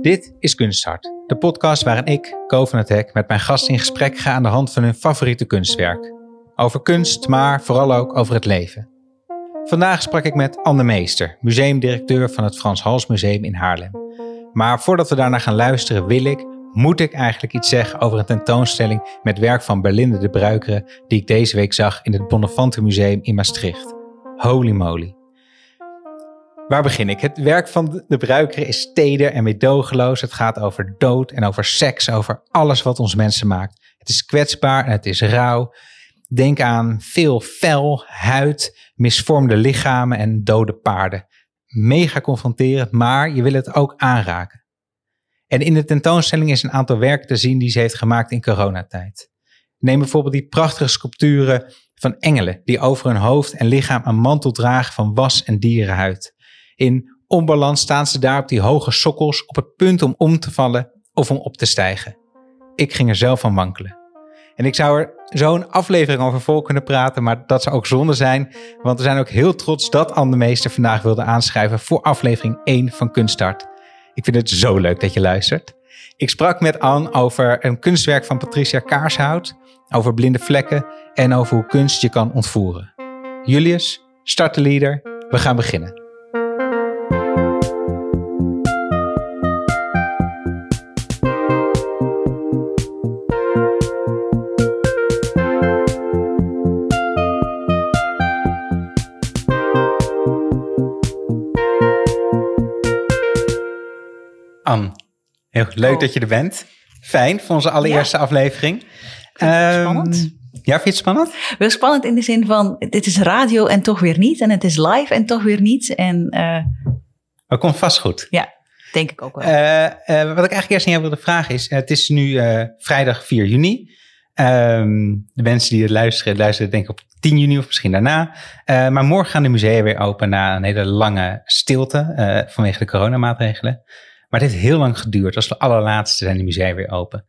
Dit is Kunsthart, de podcast waarin ik, Ko van het Hek, met mijn gasten in gesprek ga aan de hand van hun favoriete kunstwerk. Over kunst, maar vooral ook over het leven. Vandaag sprak ik met Anne Meester, museumdirecteur van het Frans Hals Museum in Haarlem. Maar voordat we daarna gaan luisteren, wil ik, moet ik eigenlijk iets zeggen over een tentoonstelling met werk van Berlinde de Bruikere die ik deze week zag in het Bonnefante Museum in Maastricht. Holy moly. Waar begin ik? Het werk van de Bruikere is teder en meedogenloos. Het gaat over dood en over seks, over alles wat ons mensen maakt. Het is kwetsbaar en het is rauw. Denk aan veel vel, huid, misvormde lichamen en dode paarden. Mega confronterend, maar je wil het ook aanraken. En in de tentoonstelling is een aantal werken te zien die ze heeft gemaakt in coronatijd. Neem bijvoorbeeld die prachtige sculpturen van engelen die over hun hoofd en lichaam een mantel dragen van was en dierenhuid. In onbalans staan ze daar op die hoge sokkels op het punt om om te vallen of om op te stijgen. Ik ging er zelf van wankelen. En ik zou er zo'n aflevering over vol kunnen praten, maar dat zou ook zonde zijn, want we zijn ook heel trots dat Anne Meester vandaag wilde aanschrijven voor aflevering 1 van Kunststart. Ik vind het zo leuk dat je luistert. Ik sprak met Anne over een kunstwerk van Patricia Kaarshout, over blinde vlekken en over hoe kunst je kan ontvoeren. Julius, start de leader. We gaan beginnen. Heel leuk Oh. dat je er bent. Fijn voor onze allereerste aflevering. Ehm, spannend. Ja, vind je het spannend? Wel spannend in de zin van, dit is radio en toch weer niet. En het is live en toch weer niet. En eh, Dat komt vast goed. ja, denk ik ook wel. Eh, eh, wat ik eigenlijk eerst aan jou wilde vragen is, het is nu vrijdag 4 juni. Ehm, de mensen die het luisteren, luisteren denk ik op 10 juni of misschien daarna. Maar morgen gaan de musea weer open na een hele lange stilte vanwege de coronamaatregelen. Maar het heeft heel lang geduurd. Als de allerlaatste zijn de musea weer open.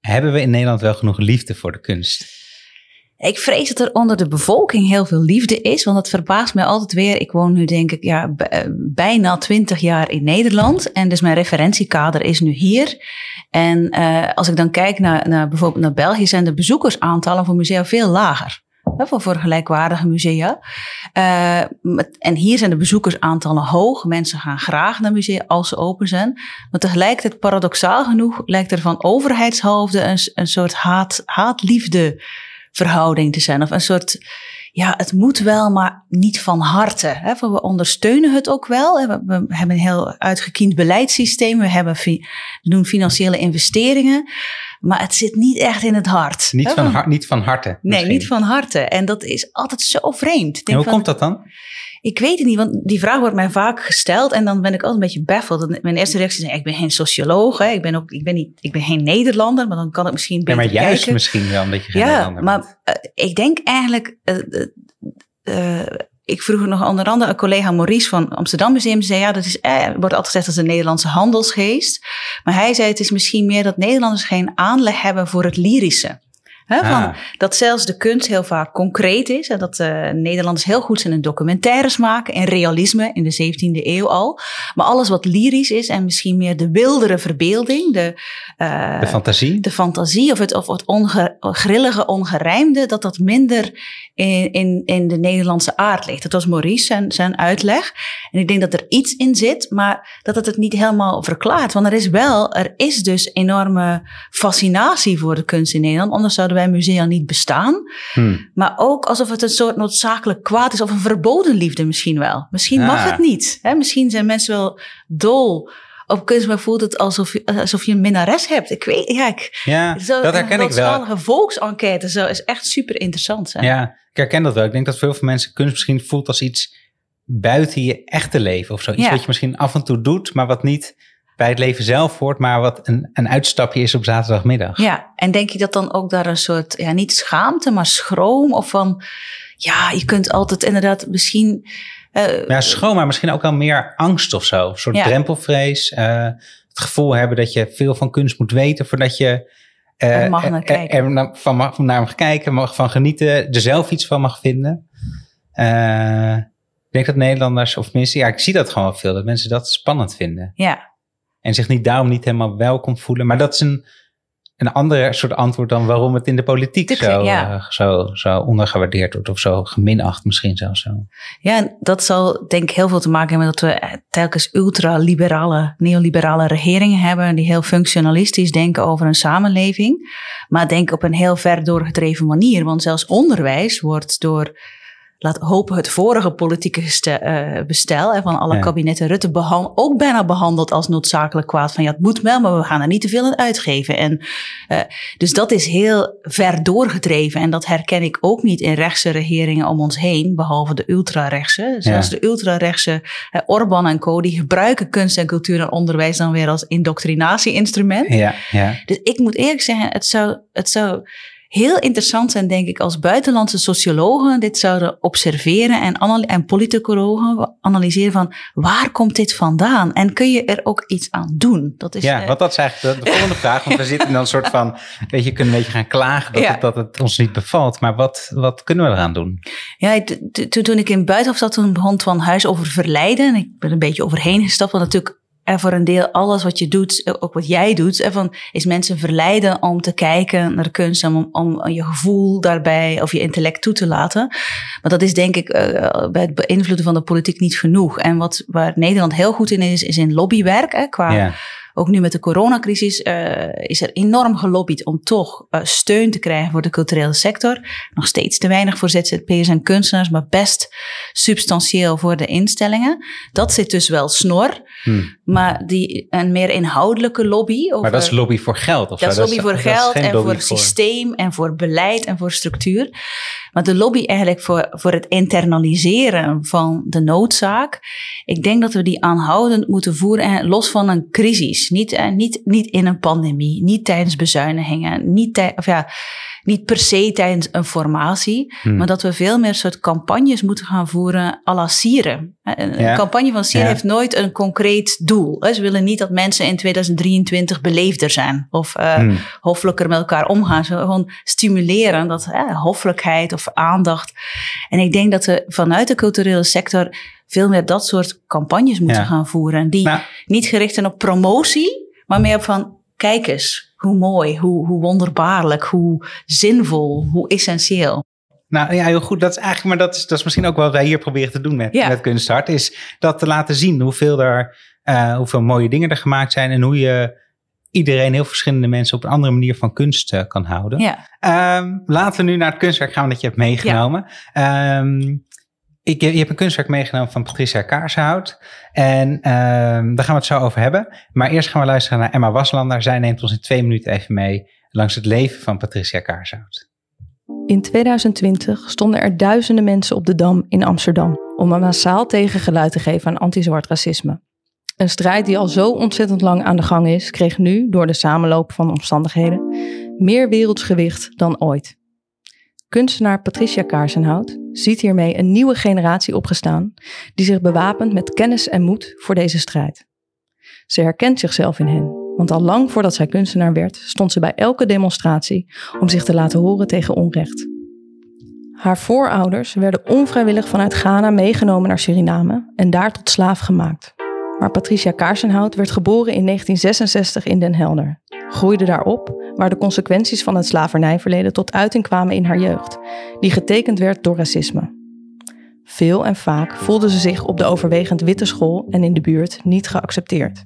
Hebben we in Nederland wel genoeg liefde voor de kunst? ik vrees dat er onder de bevolking heel veel liefde is. Want dat verbaast mij altijd weer. Ik woon nu denk ik ja, eh, bijna twintig jaar in Nederland. En dus mijn referentiekader is nu hier. En eh, als ik dan kijk naar, naar bijvoorbeeld naar België, zijn de bezoekersaantallen voor musea veel lager. Voor, gelijkwaardige musea. Eh, en hier zijn de bezoekersaantallen hoog. Mensen gaan graag naar musea als ze open zijn. Maar tegelijkertijd, paradoxaal genoeg, lijkt er van overheidshoofden een, een soort haat, haat-liefde verhouding te zijn. Of een soort, ja, het moet wel, maar niet van harte. We ondersteunen het ook wel. We, hebben een heel uitgekiend beleidssysteem. We, hebben doen financiële investeringen. Maar het zit niet echt in het hart. Niet hè, van, har- niet van harte. Nee, misschien. niet van harte. En dat is altijd zo vreemd. En hoe van, komt dat dan? ik weet het niet, want die vraag wordt mij vaak gesteld en dan ben ik altijd een beetje baffeld. Mijn eerste reactie is, ik ben geen socioloog, hè. Ik, ben ook, ik, ben niet, ik ben geen Nederlander, maar dan kan ik misschien Ja, beter maar juist kijken. misschien wel, omdat je geen Ja, Nederlander bent. maar eh, ik denk eigenlijk, eh, eh, ik vroeg nog onder andere een collega Maurice van Amsterdam Museum, zei ja, dat is, eh, wordt altijd gezegd als een Nederlandse handelsgeest. Maar hij zei, het is misschien meer dat Nederlanders geen aanleg hebben voor het lyrische. Hè, van, Ah. dat zelfs de kunst heel vaak concreet is. En dat eh, Nederlanders heel goed zijn in documentaires maken. En realisme in de 17e eeuw al. Maar alles wat lyrisch is en misschien meer de wildere verbeelding. De, eh, De fantasie? de fantasie of het, of het onge, grillige, ongerijmde, dat dat minder in, in, in de Nederlandse aard ligt. Dat was Maurice zijn, zijn uitleg. En ik denk dat er iets in zit, maar dat het het niet helemaal verklaart. Want er is wel, er is dus enorme fascinatie voor de kunst in Nederland. Anders zouden wij musea niet bestaan. Hm. Maar ook alsof het een soort noodzakelijk kwaad is of een verboden liefde misschien wel. Misschien mag het niet. Hè? Misschien zijn mensen wel dol op kunst, maar voelt het alsof je, alsof je een minnares hebt. Ik weet, ja, ik, Ja, zo, dat herken ik wel. grootschalige volksenquête zo is echt super interessant. Zijn. Ja, ik herken dat wel. Ik denk dat veel van mensen kunst misschien voelt als iets buiten je echte leven of zo. Iets Ja. wat je misschien af en toe doet, maar wat niet bij het leven zelf hoort, maar wat een, een uitstapje is op zaterdagmiddag. Ja, en denk je dat dan ook daar een soort, ja, niet schaamte, maar schroom of van, ja, je kunt altijd inderdaad misschien. eh, Ja, schoon, maar misschien ook wel meer angst of zo. Een soort Ja. drempelvrees. eh, het gevoel hebben dat je veel van kunst moet weten voordat je Er mag naar kijken. er van mag, naar mag kijken, mag van genieten, er zelf iets van mag vinden. Ik denk dat Nederlanders, of mensen, ja, ik zie dat gewoon veel, dat mensen dat spannend vinden. Ja. En zich niet daarom niet helemaal welkom voelen. Maar dat is een, een ander soort antwoord dan waarom het in de politiek zo, ja. uh, zo, zo ondergewaardeerd wordt. Of zo geminacht misschien zelfs zo. Ja, dat zal denk ik heel veel te maken hebben met dat we telkens ultraliberale, neoliberale regeringen hebben. Die heel functionalistisch denken over een samenleving. Maar denken op een heel ver doorgedreven manier. Want zelfs onderwijs wordt door laat hopen het vorige politieke uh, bestel hè, van alle ja. kabinetten Rutte ook bijna behandeld als noodzakelijk kwaad. Van ja, het moet wel, maar we gaan er niet te veel aan uitgeven. En, uh, dus dat is heel ver doorgedreven. En dat herken ik ook niet in rechtse regeringen om ons heen, behalve de ultrarechtse. Zelfs ja. de ultrarechtse uh, Orban en co, die gebruiken kunst en cultuur en onderwijs dan weer als indoctrinatie-instrument. Ja, ja. Dus ik moet eerlijk zeggen, het zou, het zou heel interessant zijn, denk ik, als buitenlandse sociologen dit zouden observeren en, en politicologen analyseren van waar komt dit vandaan en kun je er ook iets aan doen? Dat is, ja, uh, want dat is eigenlijk de, de volgende vraag, want we zitten dan een soort van, weet je, kunnen een beetje gaan klagen dat, ja. het, dat het ons niet bevalt, maar wat, wat kunnen we eraan doen? Ja, toen ik in Buitenhof zat, toen begon van huis over verleiden en ik ben een beetje overheen gestapt, want natuurlijk en voor een deel alles wat je doet, ook wat jij doet, van, is mensen verleiden om te kijken naar kunst, om, om je gevoel daarbij of je intellect toe te laten. Maar dat is denk ik uh, bij het beïnvloeden van de politiek niet genoeg. En wat waar Nederland heel goed in is, is in lobbywerk. Hè, qua. Ook nu met de coronacrisis uh, is er enorm gelobbyd om toch uh, steun te krijgen voor de culturele sector. Nog steeds te weinig voor ZZP'ers en kunstenaars, maar best substantieel voor de instellingen. Dat zit dus wel snor. Hmm. Maar die, een meer inhoudelijke lobby. Over, maar dat is lobby voor geld? Of dat zo? is lobby voor geld en voor, voor systeem en voor beleid en voor structuur. Maar de lobby eigenlijk voor, voor het internaliseren van de noodzaak. Ik denk dat we die aanhoudend moeten voeren, en los van een crisis. Niet, eh, niet, niet in een pandemie, niet tijdens bezuinigingen, niet, tij, of ja, niet per se tijdens een formatie, hmm. maar dat we veel meer soort campagnes moeten gaan voeren à la Sieren. Een ja. campagne van Sieren ja. heeft nooit een concreet doel. Ze willen niet dat mensen in 2023 beleefder zijn of uh, hmm. hoffelijker met elkaar omgaan. Ze willen gewoon stimuleren dat uh, hoffelijkheid of aandacht. En ik denk dat we vanuit de culturele sector veel meer dat soort campagnes moeten ja. gaan voeren. Die nou. niet gericht zijn op promotie, maar meer op van kijk eens, hoe mooi, hoe, hoe wonderbaarlijk, hoe zinvol, hoe essentieel. Nou ja, heel goed. Dat is eigenlijk, maar dat is, dat is misschien ook wat wij hier proberen te doen met, ja. met Kunsthart. Is dat te laten zien hoeveel, er, uh, hoeveel mooie dingen er gemaakt zijn. En hoe je iedereen, heel verschillende mensen op een andere manier van kunst uh, kan houden. Ja. Um, laten we nu naar het kunstwerk gaan dat je hebt meegenomen. Ja. Um, ik, je hebt een kunstwerk meegenomen van Patricia Kaarsenhout. En uh, daar gaan we het zo over hebben. Maar eerst gaan we luisteren naar Emma Waslander. Zij neemt ons in twee minuten even mee langs het leven van Patricia Kaarsenhout. In 2020 stonden er duizenden mensen op de Dam in Amsterdam om een massaal tegengeluid te geven aan anti-zwart racisme. Een strijd die al zo ontzettend lang aan de gang is, kreeg nu, door de samenloop van omstandigheden, meer wereldsgewicht dan ooit. Kunstenaar Patricia Kaarsenhout ziet hiermee een nieuwe generatie opgestaan die zich bewapent met kennis en moed voor deze strijd. Ze herkent zichzelf in hen, want al lang voordat zij kunstenaar werd, stond ze bij elke demonstratie om zich te laten horen tegen onrecht. Haar voorouders werden onvrijwillig vanuit Ghana meegenomen naar Suriname en daar tot slaaf gemaakt. Maar Patricia Kaarsenhout werd geboren in 1966 in Den Helder, groeide daar op waar de consequenties van het slavernijverleden tot uiting kwamen in haar jeugd, die getekend werd door racisme. Veel en vaak voelde ze zich op de overwegend witte school en in de buurt niet geaccepteerd.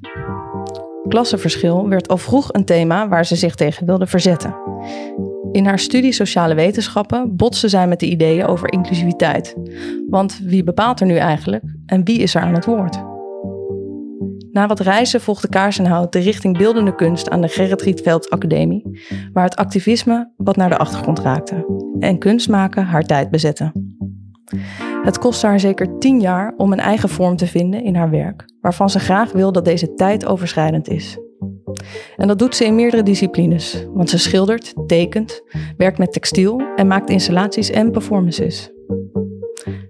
Klassenverschil werd al vroeg een thema waar ze zich tegen wilde verzetten. In haar studie sociale wetenschappen botste zij met de ideeën over inclusiviteit. Want wie bepaalt er nu eigenlijk en wie is er aan het woord? Na wat reizen volgde Kaarsenhout de richting beeldende kunst aan de Gerrit Rietveld Academie, waar het activisme wat naar de achtergrond raakte en kunst maken haar tijd bezette. Het kostte haar zeker tien jaar om een eigen vorm te vinden in haar werk, waarvan ze graag wil dat deze tijdoverschrijdend is. En dat doet ze in meerdere disciplines, want ze schildert, tekent, werkt met textiel en maakt installaties en performances.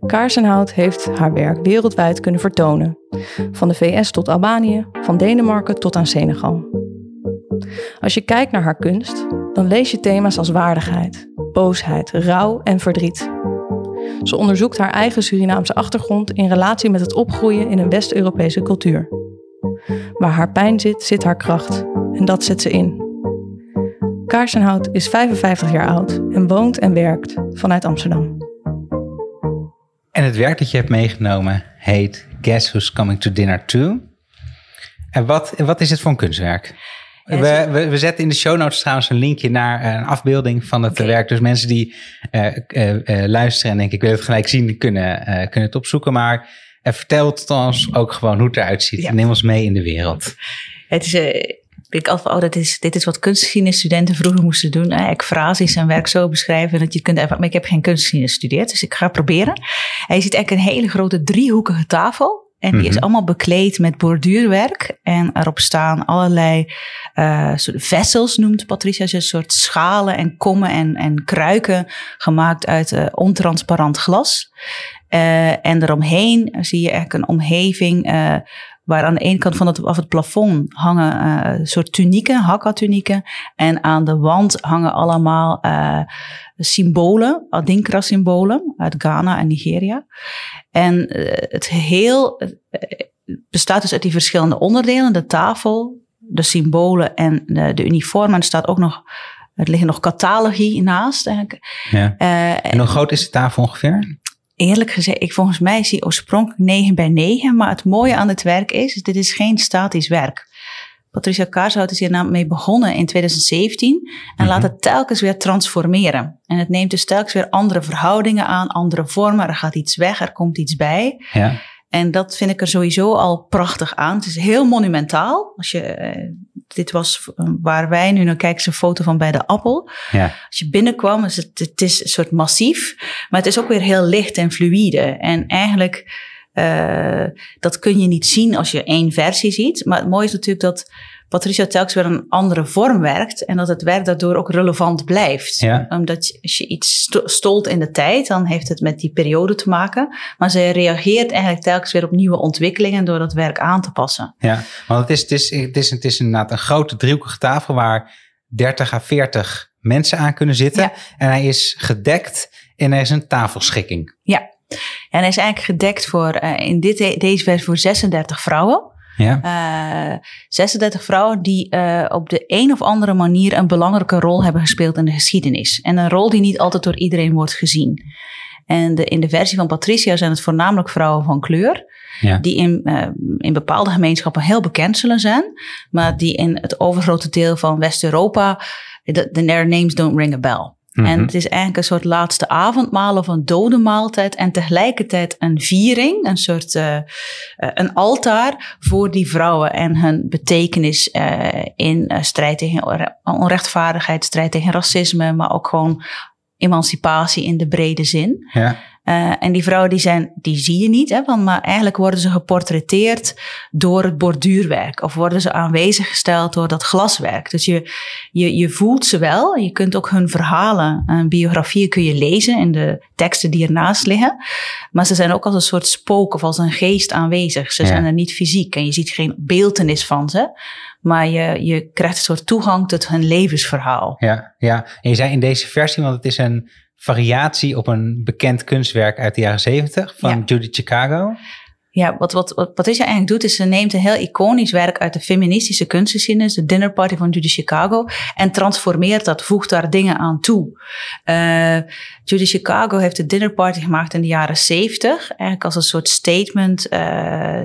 Kaarsenhout heeft haar werk wereldwijd kunnen vertonen, van de VS tot Albanië, van Denemarken tot aan Senegal. Als je kijkt naar haar kunst, dan lees je thema's als waardigheid, boosheid, rouw en verdriet. Ze onderzoekt haar eigen Surinaamse achtergrond in relatie met het opgroeien in een West-Europese cultuur. Waar haar pijn zit, zit haar kracht. En dat zet ze in. Kaarsenhout is 55 jaar oud en woont en werkt vanuit Amsterdam. En het werk dat je hebt meegenomen heet Guess Who's Coming to Dinner Too. En wat, wat is het voor een kunstwerk? We, we, we, zetten in de show notes trouwens een linkje naar een afbeelding van het werk. Dus mensen die uh, uh, luisteren en denken ik wil het gelijk zien, kunnen, kunnen het opzoeken. Maar vertel het ons ook gewoon hoe het eruit ziet. Ja. Neem ons mee in de wereld. Het is, ik altijd, oh, dat is, dit is wat kunstgeschiedenisstudenten vroeger moesten doen. Hè? Ekfrasies en werk zo beschrijven dat je kunt even, maar ik heb geen kunstgeschiedenis gestudeerd, dus ik ga proberen. En je ziet eigenlijk een hele grote driehoekige tafel. En die is mhm. allemaal bekleed met borduurwerk. En erop staan allerlei uh, soort vessels, noemt Patricia. Dus een soort schalen en kommen en, en kruiken gemaakt uit uh, ontransparant glas. Uh, en eromheen zie je eigenlijk een omgeving waar aan de ene kant van het, af het plafond hangen uh, soort tunieken, hakka-tunieken. En aan de wand hangen allemaal uh, symbolen, Adinkra-symbolen uit Ghana en Nigeria. En uh, het geheel bestaat dus uit die verschillende onderdelen. De tafel, de symbolen en de, de. En er staat ook nog, er liggen nog catalogie naast. Eigenlijk. Ja. en hoe groot is de tafel ongeveer? Eerlijk gezegd, ik volgens mij zie oorspronkelijk 9 bij 9. Maar het mooie aan het werk is, dit is geen statisch werk. Patricia Kaarshout is hier namelijk mee begonnen in 2017 en laat mhm. het telkens weer transformeren. En het neemt dus telkens weer andere verhoudingen aan, andere vormen. Er gaat iets weg, er komt iets bij. Ja. En dat vind ik er sowieso al prachtig aan. Het is heel monumentaal. Als je, eh, dit was eh, waar wij nu naar kijken, een foto van bij de Appel. Ja. Als je binnenkwam, is het, het is een soort massief, maar het is ook weer heel licht en fluïde. En eigenlijk, uh, dat kun je niet zien als je één versie ziet. Maar het mooie is natuurlijk dat Patricia telkens weer een andere vorm werkt en dat het werk daardoor ook relevant blijft. Ja. Omdat als je iets stolt in de tijd, dan heeft het met die periode te maken. Maar ze reageert eigenlijk telkens weer op nieuwe ontwikkelingen door dat werk aan te passen. Ja, want het is, het is, het is, het is inderdaad een grote driehoekige tafel waar 30 à 40 mensen aan kunnen zitten. Ja. En hij is gedekt en er is een tafelschikking. Ja, en hij is eigenlijk gedekt voor, uh, in dit, deze versie voor 36 vrouwen. Ja. Uh, eh, 36 vrouwen die uh, op de een of andere manier een belangrijke rol hebben gespeeld in de geschiedenis. En een rol die niet altijd door iedereen wordt gezien. En de, in de versie van Patricia zijn het voornamelijk vrouwen van kleur. Ja. Die in, uh, in bepaalde gemeenschappen heel bekend zullen zijn. Maar die in het overgrote deel van West-Europa, de their names don't ring a bell. En mhm. het is eigenlijk een soort laatste avondmaal of een dode maaltijd. En tegelijkertijd een viering, een soort uh, een altaar voor die vrouwen en hun betekenis uh, in strijd tegen onrechtvaardigheid, strijd tegen racisme, maar ook gewoon emancipatie in de brede zin. Ja. Uh, en die vrouwen die zijn, die zie je niet, hè, want, maar eigenlijk worden ze geportretteerd door het borduurwerk of worden ze aanwezig gesteld door dat glaswerk. Dus je, je, je voelt ze wel. Je kunt ook hun verhalen en biografieën kun je lezen in de teksten die ernaast liggen. Maar ze zijn ook als een soort spook of als een geest aanwezig. Ze zijn er niet fysiek en je ziet geen beeltenis van ze. Maar je, je krijgt een soort toegang tot hun levensverhaal. Ja, ja, en je zei in deze versie, want het is een variatie op een bekend kunstwerk uit de jaren zeventig van ja. Judith Chicago. Ja, wat, wat, wat Patricia eigenlijk doet, is ze neemt een heel iconisch werk uit de feministische kunstgeschiedenis, de Dinner Party van Judy Chicago, en transformeert dat, voegt daar dingen aan toe. Uh, Judy Chicago heeft de Dinner Party gemaakt in de jaren zeventig, eigenlijk als een soort statement uh,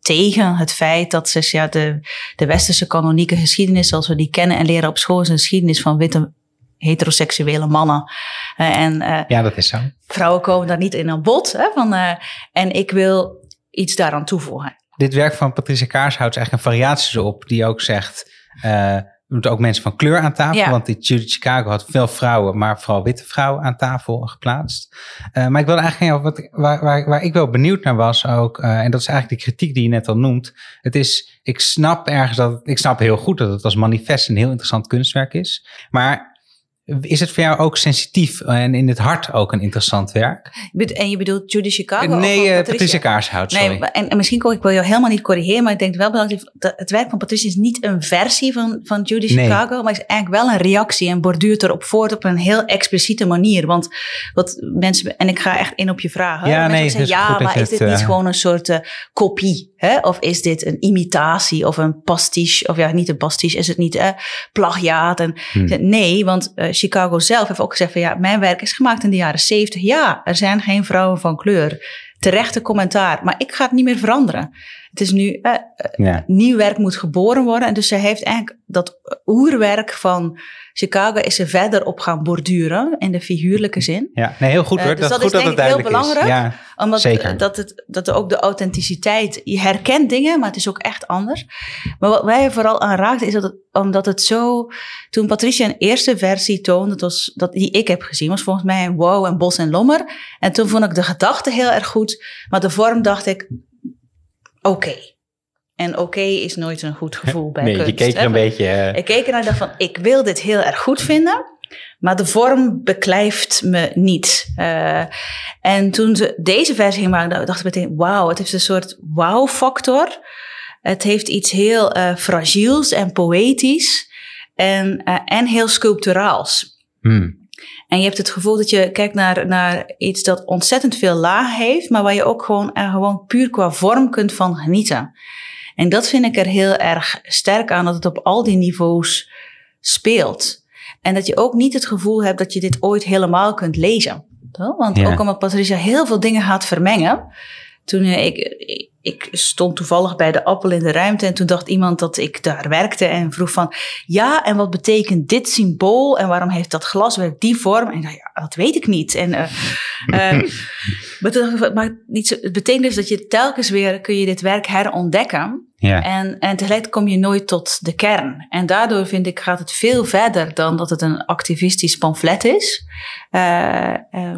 tegen het feit dat ze ja, de, de westerse kanonieke geschiedenis, zoals we die kennen en leren op school, is een geschiedenis van witte heteroseksuele mannen. Uh, en, uh, ja, dat is zo. Vrouwen komen daar niet in aan bod. Hè, van, uh, en ik wil iets daaraan toevoegen. Dit werk van Patricia Kaarshout is eigenlijk een variatie op die ook zegt... we moeten ook mensen van kleur aan tafel. Ja. Want die Judith Chicago had veel vrouwen, maar vooral witte vrouwen aan tafel geplaatst. maar ik wilde eigenlijk wat, waar, waar, waar ik wel benieuwd naar was ook, en dat is eigenlijk de kritiek die je net al noemt. Het is, ik snap ergens dat, ik snap heel goed dat het als manifest een heel interessant kunstwerk is. Maar Is het voor jou ook sensitief en in het hart ook een interessant werk? En je bedoelt Judy Chicago? Nee, uh, Patricia, Kaarshout, sorry. Nee, en, en misschien kon ik wil jou helemaal niet corrigeren, maar ik denk wel belangrijk dat het werk van Patricia is niet een versie van, van Judy Nee. Chicago, maar is eigenlijk wel een reactie en borduurt erop voort op een heel expliciete manier. Want wat mensen, en ik ga echt in op je vragen. Ja, nee, zeggen, ja, maar is het, dit niet eh, gewoon een soort eh, kopie? Hè? Of is dit een imitatie of een pastiche? Of ja, niet een pastiche, is het niet eh, plagiaat? En Hmm. Nee, want eh, Chicago zelf heeft ook gezegd van ja, mijn werk is gemaakt in de jaren 70. Ja, er zijn geen vrouwen van kleur. Terechte commentaar, maar ik ga het niet meer veranderen. Het is nu, eh, Ja. nieuw werk moet geboren worden. En dus zij heeft eigenlijk dat oerwerk van Chicago is er verder op gaan borduren in de figuurlijke zin. ja, nee, heel goed Eh, hoor. dus dat, dat goed is dat denk het ik heel duidelijk is. belangrijk. Ja, Omdat Zeker. Dat, het, dat er ook de authenticiteit, je herkent dingen, maar het is ook echt anders. Maar wat mij vooral aanraakte is dat het, omdat het zo, toen Patricia een eerste versie toonde, dat was, dat, die ik heb gezien, was volgens mij Wow en Bos en Lommer. En toen vond ik de gedachte heel erg goed, maar de vorm dacht ik, oké. En oké is nooit een goed gevoel bij nee, kunst. je keek er een beetje... eh, Ik keek ernaar en dacht van, ik wil dit heel erg goed vinden, maar de vorm beklijft me niet. Eh, en toen ze deze versie ging maken, dacht ik meteen, wauw, het heeft een soort wow-factor. Het heeft iets heel eh fragiels en poëtisch en, en heel sculpturaals. hmm. En je hebt het gevoel dat je kijkt naar, naar iets dat ontzettend veel laag heeft, maar waar je ook gewoon, er gewoon puur qua vorm kunt van genieten. En dat vind ik er heel erg sterk aan, dat het op al die niveaus speelt. En dat je ook niet het gevoel hebt dat je dit ooit helemaal kunt lezen. Want Ja. ook omdat Patricia heel veel dingen gaat vermengen. Toen eh, ik, ik, stond toevallig bij de appel in de ruimte en toen dacht iemand dat ik daar werkte en vroeg van, ja, en wat betekent dit symbool en waarom heeft dat glaswerk die vorm? En ik dacht, ja, dat weet ik niet. En, eh, eh, maar toen dacht ik, van, maar niet zo, het betekent dus dat je telkens weer kun je dit werk herontdekken. ja. En, en tegelijk kom je nooit tot de kern. En daardoor vind ik gaat het veel verder dan dat het een activistisch pamflet is. Eh,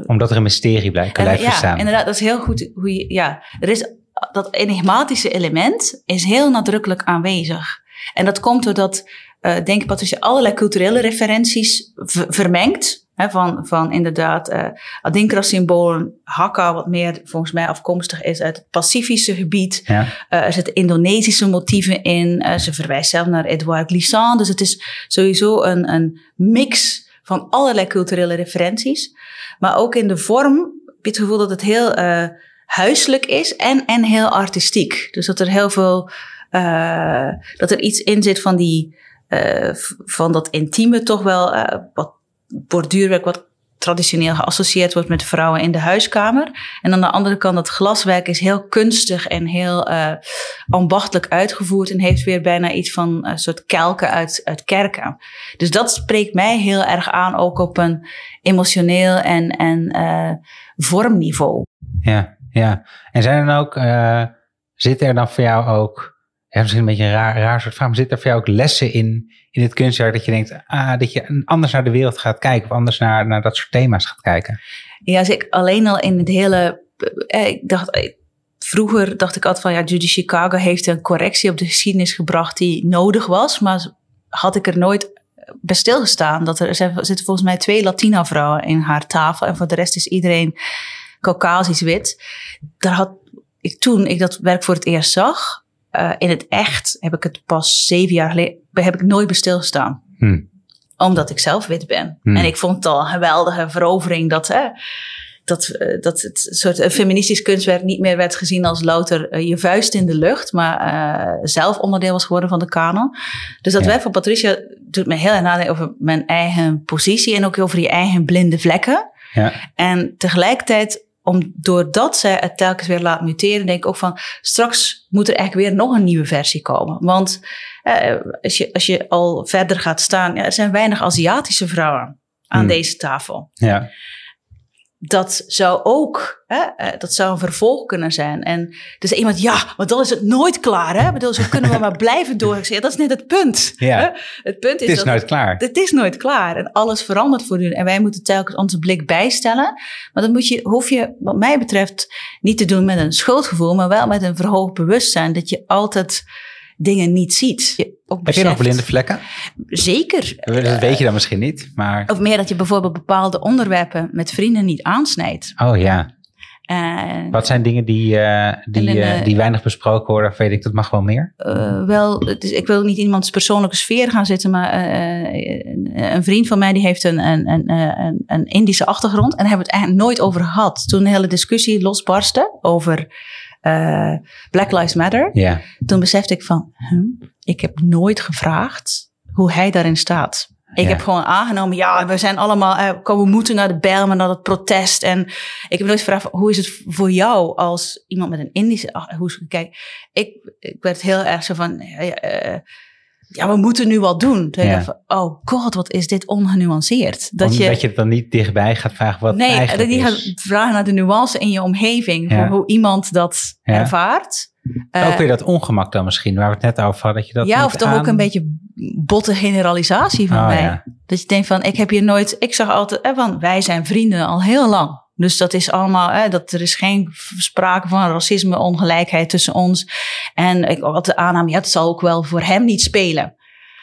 Omdat er een mysterie blijft, en, blijft ja, bestaan. inderdaad, dat is heel goed. Hoe je, ja, er is dat enigmatische element is heel nadrukkelijk aanwezig. En dat komt doordat, eh denk ik, Patricia allerlei culturele referenties vermengt. Hè, van, van inderdaad eh Adinkra-symbolen, Hakka, wat meer volgens mij afkomstig is uit het Pacifische gebied. Ja. Eh, er zitten Indonesische motieven in. Ze verwijst zelf naar Edouard Glissant. Dus het is sowieso een, een mix van allerlei culturele referenties. Maar ook in de vorm heb je het gevoel dat het heel huiselijk is en, en heel artistiek. Dus dat er heel veel, eh, dat er iets in zit van die, v- van dat intieme toch wel, eh, wat borduurwerk wat traditioneel geassocieerd wordt met vrouwen in de huiskamer. En aan de andere kant, dat glaswerk is heel kunstig en heel ambachtelijk uitgevoerd en heeft weer bijna iets van een soort kelken uit, uit kerken. Dus dat spreekt mij heel erg aan, ook op een emotioneel en, en vormniveau. Ja, ja. En zijn er dan ook, eh zit er dan voor jou ook, ja, misschien een beetje een raar, raar soort vraag, maar zit er voor jou ook lessen in, in het kunstwerk dat je denkt, ah, dat je anders naar de wereld gaat kijken of anders naar, naar dat soort thema's gaat kijken? Ja, als ik alleen al in het hele. eh, Ik dacht, eh, vroeger dacht ik altijd van ja, Judy Chicago heeft een correctie op de geschiedenis gebracht die nodig was. Maar had ik er nooit bij stilgestaan. Dat er zitten volgens mij twee Latina-vrouwen in haar tafel. En voor de rest is iedereen Caucasisch wit. Daar had ik toen ik dat werk voor het eerst zag. eh, in het echt heb ik het pas zeven jaar geleden. heb ik nooit bij stilgestaan Hm. omdat ik zelf wit ben. Hmm. En ik vond het al een geweldige verovering dat, hè, dat, eh, dat het soort eh, feministisch kunstwerk niet meer werd gezien als louter je vuist in de lucht, maar zelf onderdeel was geworden van de kanon. Dus dat Ja. werk van Patricia doet me heel erg nadenken over mijn eigen positie en ook over je eigen blinde vlekken. Ja. En tegelijkertijd, om, doordat zij het telkens weer laat muteren, denk ik ook van straks moet er eigenlijk weer nog een nieuwe versie komen. Want eh, als, je, als je al verder gaat staan, ja, er zijn weinig Aziatische vrouwen aan Hmm. deze tafel. Ja. Dat zou ook, hè, eh, dat zou een vervolg kunnen zijn. En dus iemand, ja, maar dan is het nooit klaar. Hè? Bedoel, zo kunnen we maar blijven door. Ik zeg, ja, dat is net het punt. Ja. Hè? Het punt is, Het is dat nooit klaar. het is nooit klaar en alles verandert voortdurend. En wij moeten telkens onze blik bijstellen. Maar dan moet je, hoef je, wat mij betreft, niet te doen met een schuldgevoel, maar wel met een verhoogd bewustzijn dat je altijd dingen niet ziet. Je- ook Heb je nog blinde vlekken? Zeker. Dat weet je dan misschien niet, maar... Of meer dat je bijvoorbeeld bepaalde onderwerpen met vrienden niet aansnijdt. Oh ja. En Wat zijn dingen die, eh, die, eh, eh, die weinig besproken worden? Of weet ik, dat mag wel meer? eh, wel, is, ik wil niet in iemands persoonlijke sfeer gaan zitten, maar eh, een, een vriend van mij die heeft een, een, een, een, een Indische achtergrond. En daar hebben we het eigenlijk nooit over gehad. Toen de hele discussie losbarstte over eh, Black Lives Matter, Ja. toen besefte ik van, huh, ik heb nooit gevraagd hoe hij daarin staat. Ik Ja. heb gewoon aangenomen, ja, we zijn allemaal, eh, kom, we moeten naar de Bijlmer, naar het protest. En ik heb nooit gevraagd, hoe is het voor jou als iemand met een Indische, ach, hoe kijk, ik, ik werd heel erg zo van, eh, ja, we moeten nu wat doen. Toen Ja. ik dacht van, oh god, wat is dit ongenuanceerd. Dat Omdat je, je het dan niet dichtbij gaat vragen wat nee, eigenlijk dat je gaat vragen naar de nuance in je omgeving, Ja. hoe iemand dat Ja. ervaart. ook Eh, weer dat ongemak dan misschien, waar we het net over hadden. Dat je dat ja, of toch aan- ook een beetje botte generalisatie van Oh, mij. Dat je denkt van, ik heb hier nooit... Ik zag altijd eh, van, wij zijn vrienden al heel lang. Dus dat is allemaal, eh, dat er is geen sprake van racisme, ongelijkheid tussen ons. En ik had de aanname, ja, het zal ook wel voor hem niet spelen.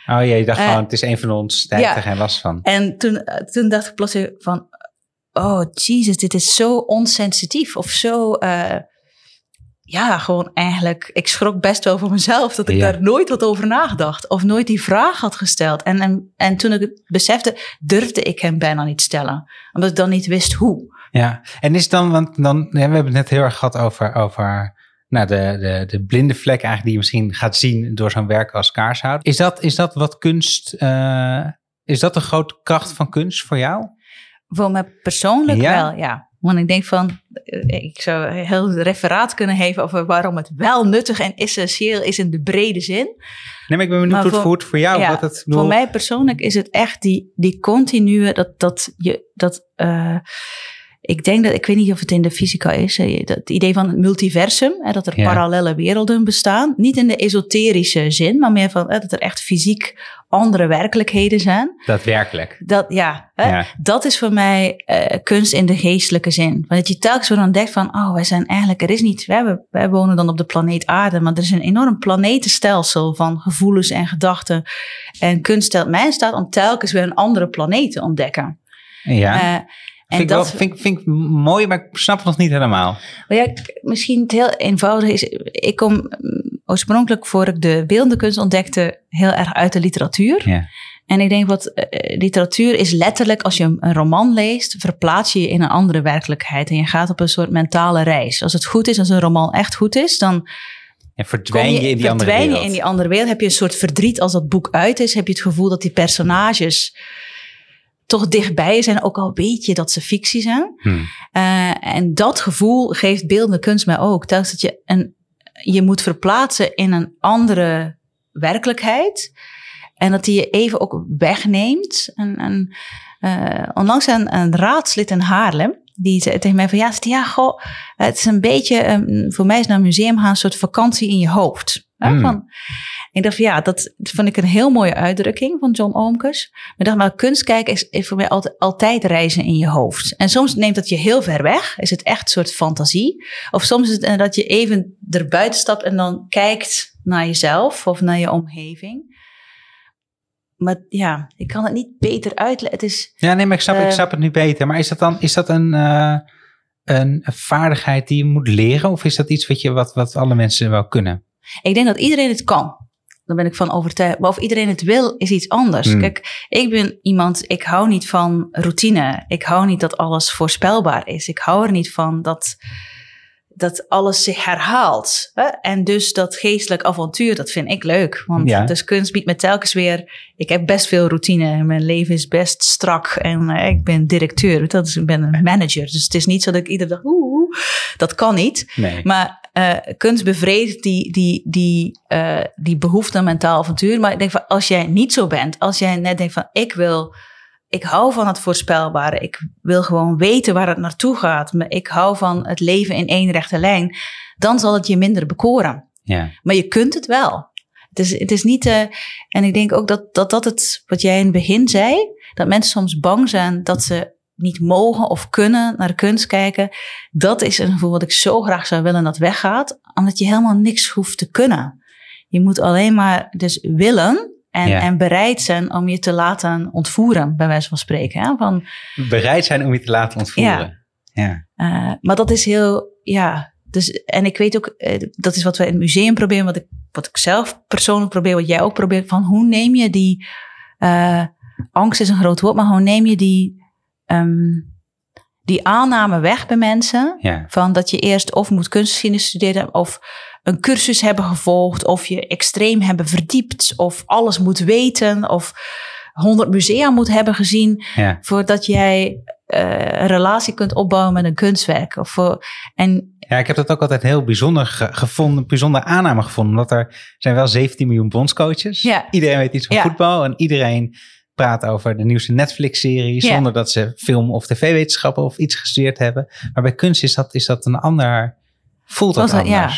Oh ja, je dacht Eh, gewoon, het is een van ons, daar heb ja. je er geen last van. En toen, eh, toen dacht ik plotseling van, oh Jesus, dit is zo onsensitief. Of zo, eh, ja, gewoon eigenlijk, ik schrok best wel voor mezelf dat ik Ja. daar nooit wat over nagedacht. Of nooit die vraag had gesteld. En, en, en toen ik het besefte, durfde ik hem bijna niet stellen. Omdat ik dan niet wist hoe. Ja, en is dan, want dan, ja, we hebben het net heel erg gehad over, over nou, de, de, de blinde vlek eigenlijk die je misschien gaat zien door zo'n werk als kaarshout. Is dat, is dat wat kunst, eh, is dat een grote kracht van kunst voor jou? Voor mij persoonlijk Ja? wel, ja. Want ik denk van, eh, ik zou een heel referaat kunnen geven over waarom het wel nuttig en essentieel is in de brede zin. Nee, maar ik ben benieuwd hoe het voelt voor jou. Ja, wat het, Voor mij persoonlijk is het echt die, die continue, dat, dat je, dat, eh, ik denk dat, ik weet niet of het in de fysica is, eh, het idee van het multiversum, hè, dat er Ja. parallele werelden bestaan. Niet in de esoterische zin, maar meer van eh, dat er echt fysiek andere werkelijkheden zijn. Daadwerkelijk. Dat, ja, hè, Ja. dat is voor mij eh, kunst in de geestelijke zin. Want dat je telkens weer ontdekt van, oh, wij zijn eigenlijk, er is niet, wij, hebben- wij wonen dan op de planeet aarde, maar er is een enorm planetenstelsel van gevoelens en gedachten. En kunst stelt mij in staat om telkens weer een andere planeet te ontdekken. Ja. Eh, en vind, ik wel, vind, vind ik mooi, maar ik snap het nog niet helemaal. ja, misschien het heel eenvoudig is. Ik kom mm, oorspronkelijk, voor ik de beeldende kunst ontdekte, heel erg uit de literatuur. Ja. En ik denk wat eh, literatuur is letterlijk, als je een, een roman leest, verplaats je je in een andere werkelijkheid. En je gaat op een soort mentale reis. Als het goed is, als een roman echt goed is, dan En verdwijn je, in die andere wereld. je in die andere wereld. Heb je een soort verdriet als dat boek uit is. Heb je het gevoel dat die personages toch dichtbij zijn, ook al weet je dat ze fictie zijn. Hm. Eh, en dat gevoel geeft beeldende kunst mij ook. Telkens dat je, een, je moet verplaatsen in een andere werkelijkheid. En dat die je even ook wegneemt. En, en, eh, onlangs een, een raadslid in Haarlem. Die zei tegen mij van ja, ja goh, het is een beetje, ehm, voor mij is naar een museum gaan een soort vakantie in je hoofd. Hmm. Van, ik dacht ja, dat vond ik een heel mooie uitdrukking van John Oomkes. Maar ik dacht, maar kunst kijken is, is voor mij altijd, altijd reizen in je hoofd. En soms neemt dat je heel ver weg. Is het echt een soort fantasie. Of soms is het dat je even erbuiten stapt en dan kijkt naar jezelf of naar je omgeving. Maar ja, ik kan het niet beter uitleggen. Het is, Ja, nee, maar ik snap, ik Eh, snap het nu beter. Maar is dat dan is dat een, eh, een vaardigheid die je moet leren? Of is dat iets wat, je, wat, wat alle mensen wel kunnen? Ik denk dat iedereen het kan. Daar ben ik van overtuigd. Maar of iedereen het wil, is iets anders. Hmm. Kijk, ik ben iemand, ik hou niet van routine. Ik hou niet dat alles voorspelbaar is. Ik hou er niet van dat, dat alles zich herhaalt. Hè? En dus dat geestelijk avontuur, dat vind ik leuk. Want Ja. dus kunst biedt me telkens weer... Ik heb best veel routine. Mijn leven is best strak. En eh, ik ben directeur. Dat is, ik ben een manager. Dus het is niet zo dat ik iedere dag... Oeh, oeh. dat kan niet. Nee. Maar eh, kunst bevredigt die, die, die, eh, die behoefte aan mentaal avontuur. Maar ik denk van, als jij niet zo bent, als jij net denkt van, ik wil, ik hou van het voorspelbare. Ik wil gewoon weten waar het naartoe gaat. Maar Ik hou van het leven in één rechte lijn. Dan zal het je minder bekoren. ja. Maar je kunt het wel. Het is, het is niet, eh, en ik denk ook dat, dat dat het, wat jij in het begin zei, dat mensen soms bang zijn dat ze niet mogen of kunnen naar de kunst kijken. Dat is een gevoel wat ik zo graag zou willen dat weggaat, omdat je helemaal niks hoeft te kunnen. je moet alleen maar dus willen en, Ja. en bereid zijn om je te laten ontvoeren, bij wijze van spreken. Hè? Van, Bereid zijn om je te laten ontvoeren. Ja. eh, maar dat is heel, ja. Dus, en ik weet ook, eh, dat is wat we in het museum proberen, wat ik, wat ik zelf persoonlijk probeer, wat jij ook probeert. Van hoe neem je die, eh, angst is een groot woord, maar hoe neem je die, ehm, die aanname weg bij mensen? Ja. Van dat je eerst of moet kunstgeschiedenis studeren of een cursus hebben gevolgd of je extreem hebben verdiept of alles moet weten of honderd musea moet hebben gezien Ja. voordat jij eh, een relatie kunt opbouwen met een kunstwerk. Of, voor- en ja, ik heb dat ook altijd heel bijzonder ge- gevonden, bijzonder aanname gevonden. Omdat er zijn wel 17 miljoen bondscoaches. Ja. Iedereen weet iets van Ja. voetbal en iedereen praat over de nieuwste Netflix-serie Ja. zonder dat ze film- of tv-wetenschappen of iets gestudeerd hebben. Maar bij kunst is dat, is dat een ander, voelt dat ja.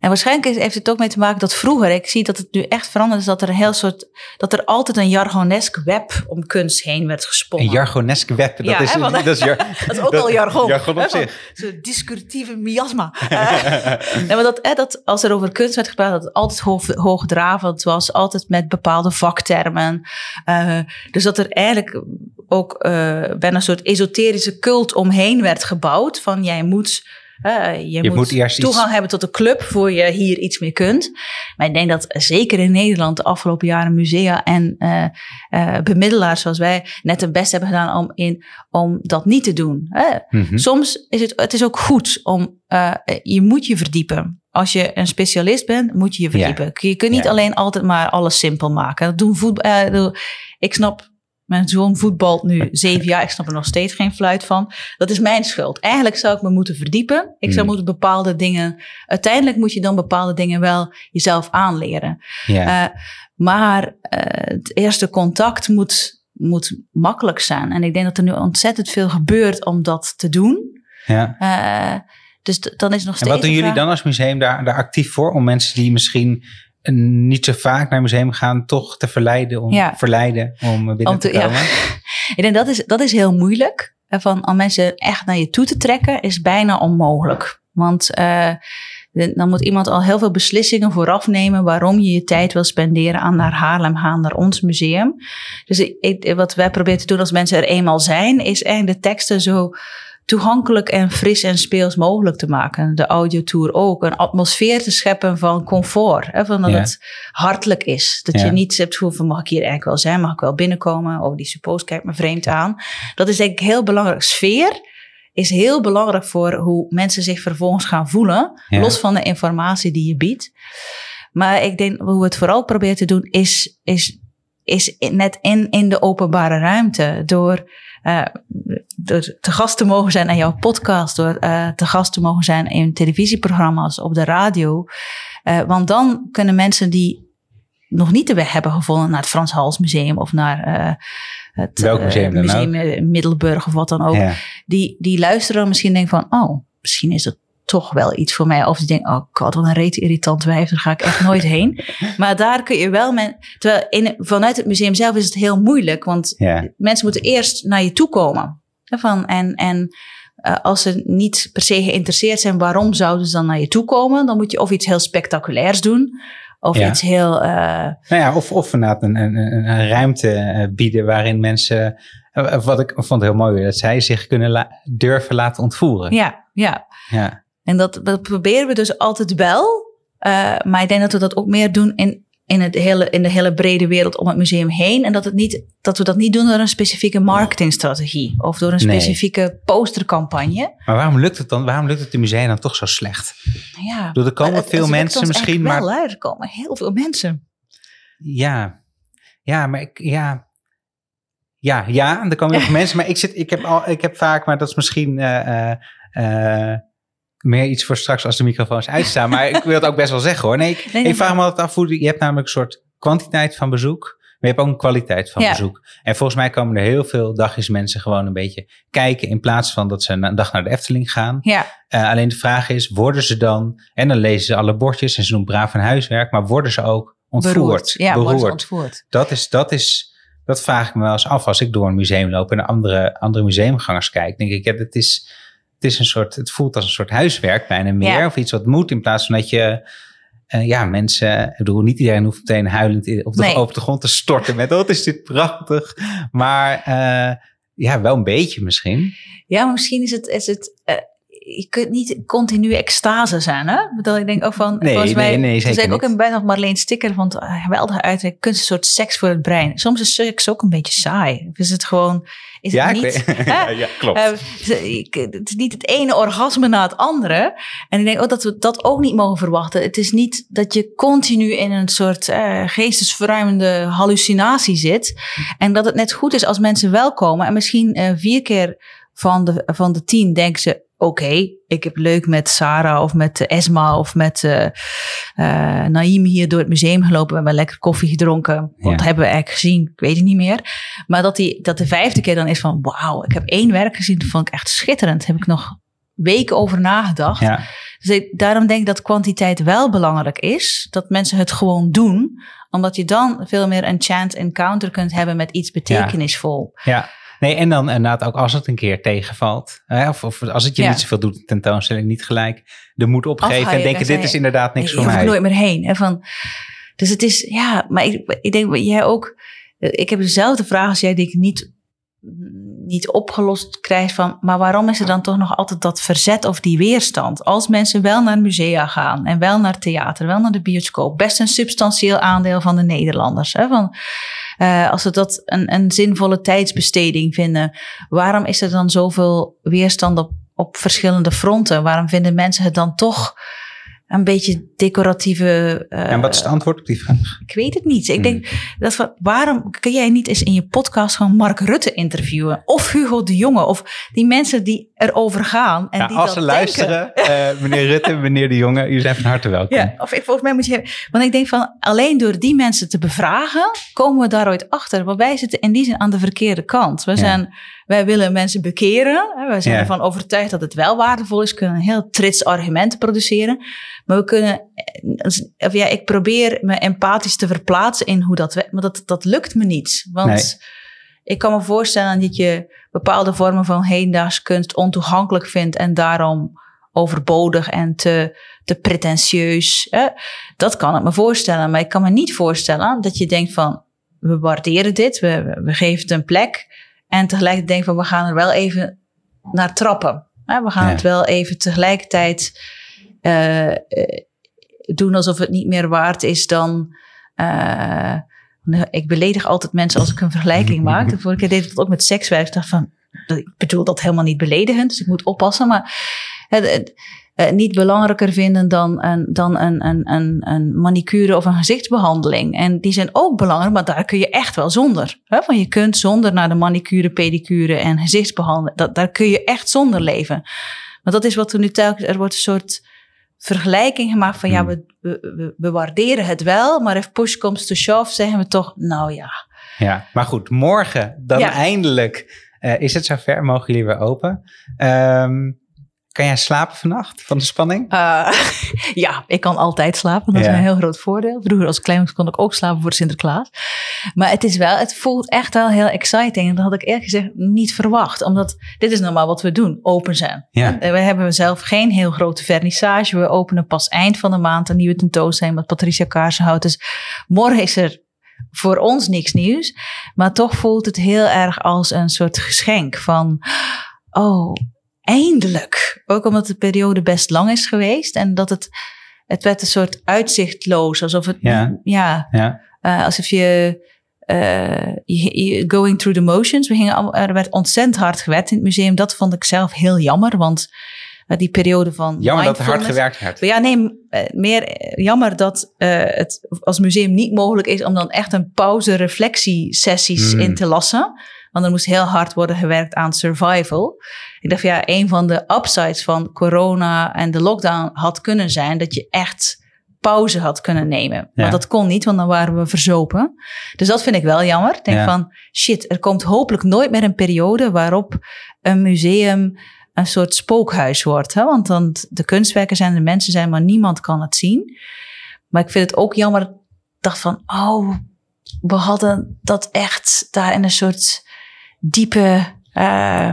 En waarschijnlijk is- heeft het ook mee te maken dat vroeger, ik zie dat het nu echt veranderd is, dat er een heel soort, dat er altijd een jargonesk web om kunst heen werd Een gesponnen. jargonesk web, dat, Ja, is, hè, want- dat, is, jar- dat is ook wel jargon. Jargon op zich. Zo'n discursieve miasma. Eh, nee, maar dat, hè, dat als er over kunst werd gepraat, dat het altijd hoog, hoogdravend was, altijd met bepaalde vaktermen. Eh, dus dat er eigenlijk ook eh, bijna een soort esoterische cult omheen werd gebouwd. Van jij moet, je moet, toegang iets- hebben tot de club voor je hier iets mee kunt. Maar ik denk dat zeker in Nederland de afgelopen jaren musea en eh, eh, bemiddelaars zoals wij net het best hebben gedaan om, in, om dat niet te doen. Hè? Mhm. Soms is het, het is ook goed om, eh, je moet je verdiepen. Als je een specialist bent, moet je je verdiepen. Je kunt niet Ja. alleen altijd maar alles simpel maken. Dat doen voetbal, ik snap, mijn zoon voetbalt nu zeven jaar. Ik snap er nog steeds geen fluit van. Dat is mijn schuld. Eigenlijk zou ik me moeten verdiepen. Ik zou Mm. moeten bepaalde dingen, uiteindelijk moet je dan bepaalde dingen wel jezelf aanleren. Eh, maar eh, het eerste contact moet, moet makkelijk zijn. En ik denk dat er nu ontzettend veel gebeurt om dat te doen. ja. Eh, dus dan is nog En steeds. wat doen jullie dan als museum daar, daar actief voor? Om mensen die misschien niet zo vaak naar museum gaan, toch te verleiden om, Ja. verleiden om binnen Om te, te- ja. komen? Ik denk dat is, dat is heel moeilijk. Eh, Van om mensen echt naar je toe te trekken is bijna onmogelijk. Want eh, dan moet iemand al heel veel beslissingen vooraf nemen waarom je je tijd wil spenderen aan naar Haarlem gaan, naar ons museum. Dus ik- wat wij proberen te doen als mensen er eenmaal zijn, is eigenlijk de teksten zo toegankelijk en fris en speels mogelijk te maken. De audiotour ook. Een atmosfeer te scheppen van comfort. Hè, van dat Ja. het hartelijk is. Dat Ja. je niet hebt van mag ik hier eigenlijk wel zijn? Mag ik wel binnenkomen? Oh, die suppose kijkt me vreemd aan. Dat is denk ik heel belangrijk. Sfeer is heel belangrijk voor hoe mensen zich vervolgens gaan voelen. Ja. Los van de informatie die je biedt. Maar ik denk hoe we het vooral proberen te doen is, is, is net in, in de openbare ruimte. Door, eh, door te gast te mogen zijn aan jouw podcast. Door eh, te gast te mogen zijn in televisieprogramma's, op de radio. Eh, want dan kunnen mensen die nog niet de weg hebben gevonden naar het Frans Hals Museum of naar het Welk museum in Middelburg of wat dan ook. Ja. Die, die luisteren en misschien denken van, oh, misschien is het toch wel iets voor mij. Of die denken, oh god, wat een reet irritant wijf, daar ga ik echt nooit heen. Maar daar kun je wel, men, terwijl in, vanuit het museum zelf is het heel moeilijk, want Ja. mensen moeten eerst naar je toe komen. Van, en en eh, als ze niet per se geïnteresseerd zijn, waarom zouden ze dan naar je toe komen? Dan moet je of iets heel spectaculairs doen, of Ja. iets heel... eh, Nou ja, of, of inderdaad een, een, een, ruimte eh, bieden waarin mensen, wat ik vond heel mooi, dat zij zich kunnen la- durven laten ontvoeren. ja, ja. Ja. En dat, dat proberen we dus altijd wel. Eh, maar ik denk dat we dat ook meer doen in, in, het hele, in de hele brede wereld om het museum heen. En dat, het niet, dat we dat niet doen door een specifieke marketingstrategie. Of door een Nee. specifieke postercampagne. Maar waarom lukt het dan? Waarom lukt het de musea dan toch zo slecht? Ja. Ik bedoel, er komen Het- veel mensen misschien, maar hè? er komen heel veel mensen. ja, ja, maar ik, ja, ja, ja, er komen heel veel mensen, maar ik zit, ik heb al, ik heb vaak, maar dat is misschien eh, eh, meer iets voor straks als de microfoons uitstaan, maar ik wil het ook best wel zeggen hoor. Nee, ik, Nee, nee, ik vraag me altijd af hoe, je hebt namelijk een soort kwantiteit van bezoek, maar je hebt ook een kwaliteit van Ja. bezoek. En volgens mij komen er heel veel dagjes mensen gewoon een beetje kijken in plaats van dat ze een dag naar de Efteling gaan. Ja, Eh, alleen de vraag is, worden ze dan, en dan lezen ze alle bordjes en ze doen braaf hun huiswerk, maar worden ze ook ontvoerd? beroerd. Ja, worden ze Beroerd. ontvoerd. Dat is, dat is, dat vraag ik me wel eens af als ik door een museum loop en naar andere, andere museumgangers kijk. Denk ik, ja, het is, het is een soort, het voelt als een soort huiswerk bijna meer. Ja. Of iets wat moet in plaats van dat je, eh, ja, mensen, ik bedoel, niet iedereen hoeft meteen huilend op de, Nee. op de grond te storten met, wat is dit prachtig. Maar eh, ja, wel een beetje misschien. Ja, misschien is het, is het eh, je kunt niet continu extase zijn, hè? Ik bedoel, ik denk ook van, Nee, volgens nee, mij, nee, toen zeker ik ook in bijna Marleen Sticker, want uh, geweldige uitdrukking, kunst een soort seks voor het brein. Soms is seks ook een beetje saai. Of is het gewoon, is ja, het niet... ja, ja, klopt. Eh, het is niet het ene orgasme na het andere. En ik denk ook dat we dat ook niet mogen verwachten. Het is niet dat je continu in een soort eh, geestesverruimende hallucinatie zit. En dat het net goed is als mensen wel komen. En misschien eh, vier keer van de, van de tien denken ze... Oké, ik heb leuk met Sarah of met Esma of met eh eh, Naïm hier door het museum gelopen. We hebben lekker koffie gedronken. Wat Ja. hebben we eigenlijk gezien? Ik weet het niet meer. Maar dat, die, dat de vijfde keer dan is van... Wauw, ik heb één werk gezien. Dat vond ik echt schitterend. Daar heb ik nog weken over nagedacht. ja. Dus ik- daarom denk ik dat kwantiteit wel belangrijk is. Dat mensen het gewoon doen. Omdat je dan veel meer een chance encounter kunt hebben met iets betekenisvol. Ja, nee, en dan inderdaad ook als het een keer tegenvalt. Hè, of, of als het je Ja. niet zoveel doet, in tentoonstelling niet gelijk de moed opgeven en denken, en dit is inderdaad niks voor mij. er nooit meer heen. Hè, van, dus het is, ja, maar ik, ik denk, jij ook, ik heb dezelfde vraag als jij die ik niet, niet opgelost krijg van, maar waarom is er dan toch nog altijd dat verzet of die weerstand? Als mensen wel naar musea gaan en wel naar theater, wel naar de bioscoop, best een substantieel aandeel van de Nederlanders. Hè, van, eh, als ze dat een, een zinvolle tijdsbesteding vinden, waarom is er dan zoveel weerstand op, op verschillende fronten? Waarom vinden mensen het dan toch een beetje decoratieve. eh, en wat is het antwoord op die vraag? Ik weet het niet. Ik Hmm. denk dat van, waarom kun jij niet eens in je podcast gewoon Mark Rutte interviewen? Of Hugo de Jonge? Of die mensen die erover gaan. En Ja, die als dat ze luisteren, eh, meneer Rutte, meneer de Jonge, u zijn van harte welkom. Ja, of ik, volgens mij moet je. Want ik denk van alleen door die mensen te bevragen, komen we daar ooit achter. Want wij zitten in die zin aan de verkeerde kant. We Ja. zijn, wij willen mensen bekeren. Wij zijn Ja. ervan overtuigd dat het wel waardevol is. Kunnen een heel trits argumenten produceren. Maar we kunnen. eh, Of ja, ik probeer me empathisch te verplaatsen in hoe dat werkt. Maar dat, dat lukt me niet. Want Nee. ik kan me voorstellen dat je bepaalde vormen van hedendaagse kunst ontoegankelijk vindt. En daarom overbodig en te, te pretentieus. Hè? Dat kan ik me voorstellen. Maar ik kan me niet voorstellen dat je denkt van... we waarderen dit, we- we geven het een plek. En tegelijkertijd denk van we gaan er wel even naar trappen. We gaan Ja. het wel even tegelijkertijd eh, doen alsof het niet meer waard is dan... eh, ik beledig altijd mensen als ik een vergelijking maak. De vorige keer deed ik dat ook met sekswerk. Ik dacht van, ik bedoel dat helemaal niet beledigend, dus ik moet oppassen. Maar het, het, eh, niet belangrijker vinden dan, een, dan een, een, een, een manicure of een gezichtsbehandeling. En die zijn ook belangrijk, maar daar kun je echt wel zonder. Hè? Van je kunt zonder naar de manicure, pedicure en gezichtsbehandeling. Dat, daar kun je echt zonder leven. Want dat is wat er nu telkens, er wordt een soort vergelijking gemaakt van ja, Hmm. we, we, we, waarderen het wel, maar if push comes to shove, zeggen we toch, nou ja. Ja, maar goed, morgen dan Ja. eindelijk eh, is het zover. Mogen jullie weer open? Ehm, kan jij slapen vannacht van de spanning? Uh, ja, ik kan altijd slapen. Dat Ja. is een heel groot voordeel. Vroeger als klein kon ik ook slapen voor Sinterklaas. Maar het is wel, het voelt echt wel heel exciting. En dat had ik eerlijk gezegd niet verwacht. Omdat dit is normaal wat we doen, open zijn. Ja. We hebben zelf geen heel grote vernissage. We openen pas eind van de maand een nieuwe tentoonstelling met Patricia Kaarsenhout. Dus morgen is er voor ons niks nieuws. Maar toch voelt het heel erg als een soort geschenk van... Oh, eindelijk. Ook omdat de periode best lang is geweest. En dat het... Het werd een soort uitzichtloos. Alsof het... Ja. ja Ja, eh, alsof je, eh, je- je- going through the motions. We gingen, er werd ontzettend hard gewerkt in het museum. Dat vond ik zelf heel jammer, want eh, die periode van jammer dat er hard gewerkt werd. Ja, nee, meer jammer dat het als museum niet mogelijk is om dan echt een pauze-reflectiesessies Hmm. in te lassen. Want er moest heel hard worden gewerkt aan survival. Ik dacht, ja, een van de upsides van corona en de lockdown had kunnen zijn dat je echt pauze had kunnen nemen. Ja. Maar dat kon niet, want dan waren we verzopen. Dus dat vind ik wel jammer. Ik denk Ja. van, shit, er komt hopelijk nooit meer een periode waarop een museum een soort spookhuis wordt. Hè? Want dan de kunstwerken zijn, de mensen zijn, maar niemand kan het zien. Maar ik vind het ook jammer. Ik dacht van, oh, we hadden dat echt daar in een soort diepe, eh,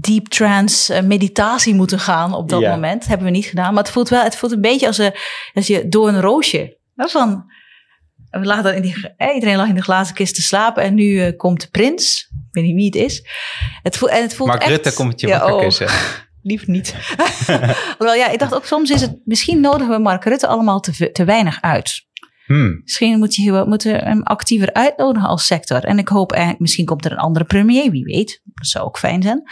deep trance eh, meditatie moeten gaan op dat Ja. moment. Hebben we niet gedaan. Maar het voelt wel, het voelt een beetje als, een, als je door een roosje. hè, Van, we lagen dan in die, eh, iedereen lag in de glazen kist te slapen en nu eh, komt de prins. Ik weet niet wie het is. Het voelt, en het voelt Mark echt, Rutte komt je Ja, wakker oh, kussen. Lief niet. Hoewel ja, ik dacht ook soms is het, misschien nodigen we Mark Rutte allemaal te, te weinig uit. Hmm. Misschien moet je, moeten we hem actiever uitnodigen als sector. En ik hoop eigenlijk, misschien komt er een andere premier, wie weet. Dat zou ook fijn zijn.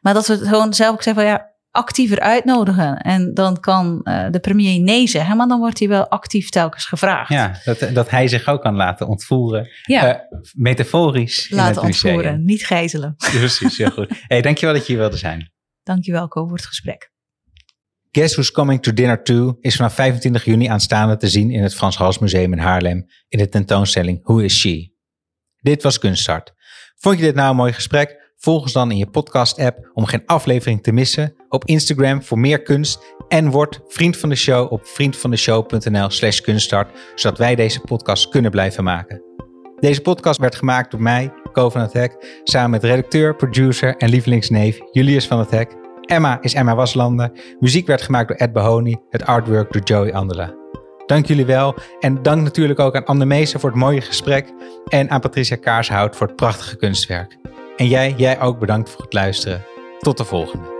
Maar dat we het gewoon zelf ook zeggen van ja, actiever uitnodigen. En dan kan eh, de premier nee zeggen, maar dan wordt hij wel actief telkens gevraagd. Ja, dat, dat hij zich ook kan laten ontvoeren. Ja, Eh, metaforisch. laten ontvoeren, niet gijzelen. Precies, heel goed. Hey, dankjewel dat je hier wilde zijn. Dankjewel, Ko, voor het gesprek. Guess Who's Coming to Dinner Too is vanaf 25 juni aanstaande te zien in het Frans Hals Museum in Haarlem in de tentoonstelling Who is She? Dit was Kunststart. Vond je dit nou een mooi gesprek? Volg ons dan in je podcast-app om geen aflevering te missen. Op Instagram voor meer kunst. En word vriend van de show op vriendvandeshow.nl slash kunststart, zodat wij deze podcast kunnen blijven maken. Deze podcast werd gemaakt door mij, Ko van het Hek, samen met redacteur, producer en lievelingsneef Julius van het Hek. Emma is Emma Waslander. Muziek werd gemaakt door Ed Behoni, het artwork door Joey Andela. Dank jullie wel en dank natuurlijk ook aan Anne Meester voor het mooie gesprek en aan Patricia Kaarshout voor het prachtige kunstwerk. En jij, jij ook bedankt voor het luisteren. Tot de volgende.